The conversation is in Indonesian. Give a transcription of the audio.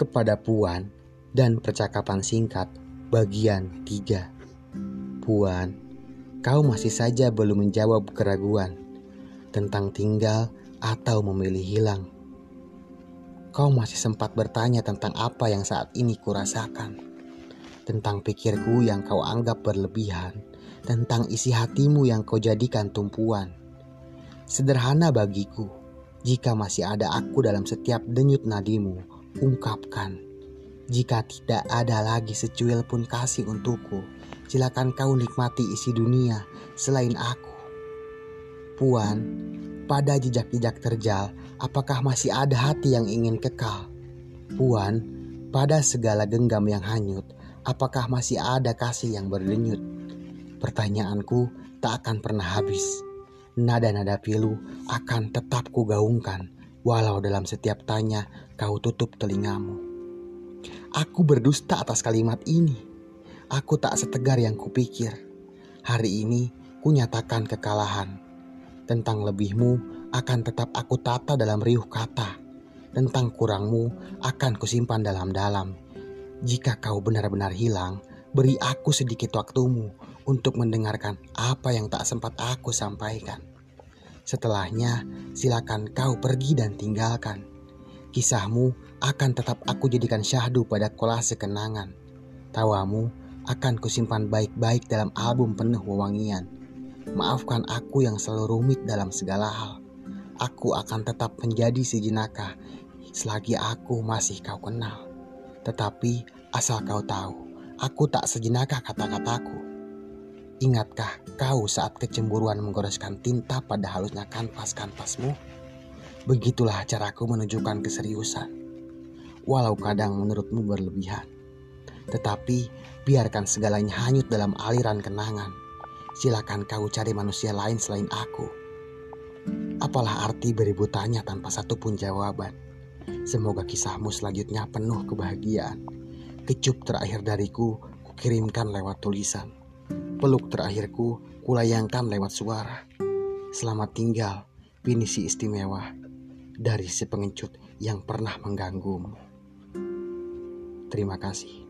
kepada Puan dan percakapan singkat bagian 3. Puan, kau masih saja belum menjawab keraguan tentang tinggal atau memilih hilang. Kau masih sempat bertanya tentang apa yang saat ini kurasakan, tentang pikirku yang kau anggap berlebihan, tentang isi hatimu yang kau jadikan tumpuan. Sederhana bagiku, jika masih ada aku dalam setiap denyut nadimu, ungkapkan jika tidak ada lagi secuil pun kasih untukku, silakan kau nikmati isi dunia selain aku. Puan, pada jejak-jejak terjal, apakah masih ada hati yang ingin kekal? Puan, pada segala genggam yang hanyut, apakah masih ada kasih yang berdenyut? Pertanyaanku tak akan pernah habis. Nada-nada pilu akan tetap kugaungkan, walau dalam setiap tanya kau tutup telingamu. Aku berdusta atas kalimat ini. Aku tak setegar yang kupikir. Hari ini kunyatakan kekalahan. Tentang lebihmu akan tetap aku tata dalam riuh kata. Tentang kurangmu akan kusimpan dalam-dalam. Jika kau benar-benar hilang, beri aku sedikit waktumu untuk mendengarkan apa yang tak sempat aku sampaikan. Setelahnya, silakan kau pergi dan tinggalkan. Kisahmu akan tetap aku jadikan syahdu pada kolase kenangan. Tawamu akan kusimpan baik-baik dalam album penuh wewangian. Maafkan aku yang selalu rumit dalam segala hal. Aku akan tetap menjadi si jenaka selagi aku masih kau kenal. Tetapi asal kau tahu, aku tak sejenaka kata-kataku. Ingatkah kau saat kecemburuan menggoreskan tinta pada halusnya kanvas-kanvasmu? Begitulah caraku menunjukkan keseriusan. Walau kadang menurutmu berlebihan. Tetapi biarkan segalanya hanyut dalam aliran kenangan. Silakan kau cari manusia lain selain aku. Apalah arti beribu tanya tanpa satu pun jawaban. Semoga kisahmu selanjutnya penuh kebahagiaan. Kecup terakhir dariku kukirimkan lewat tulisan. Peluk terakhirku kulayangkan lewat suara. Selamat tinggal, pinisi istimewa dari si pengecut yang pernah mengganggumu. Terima kasih.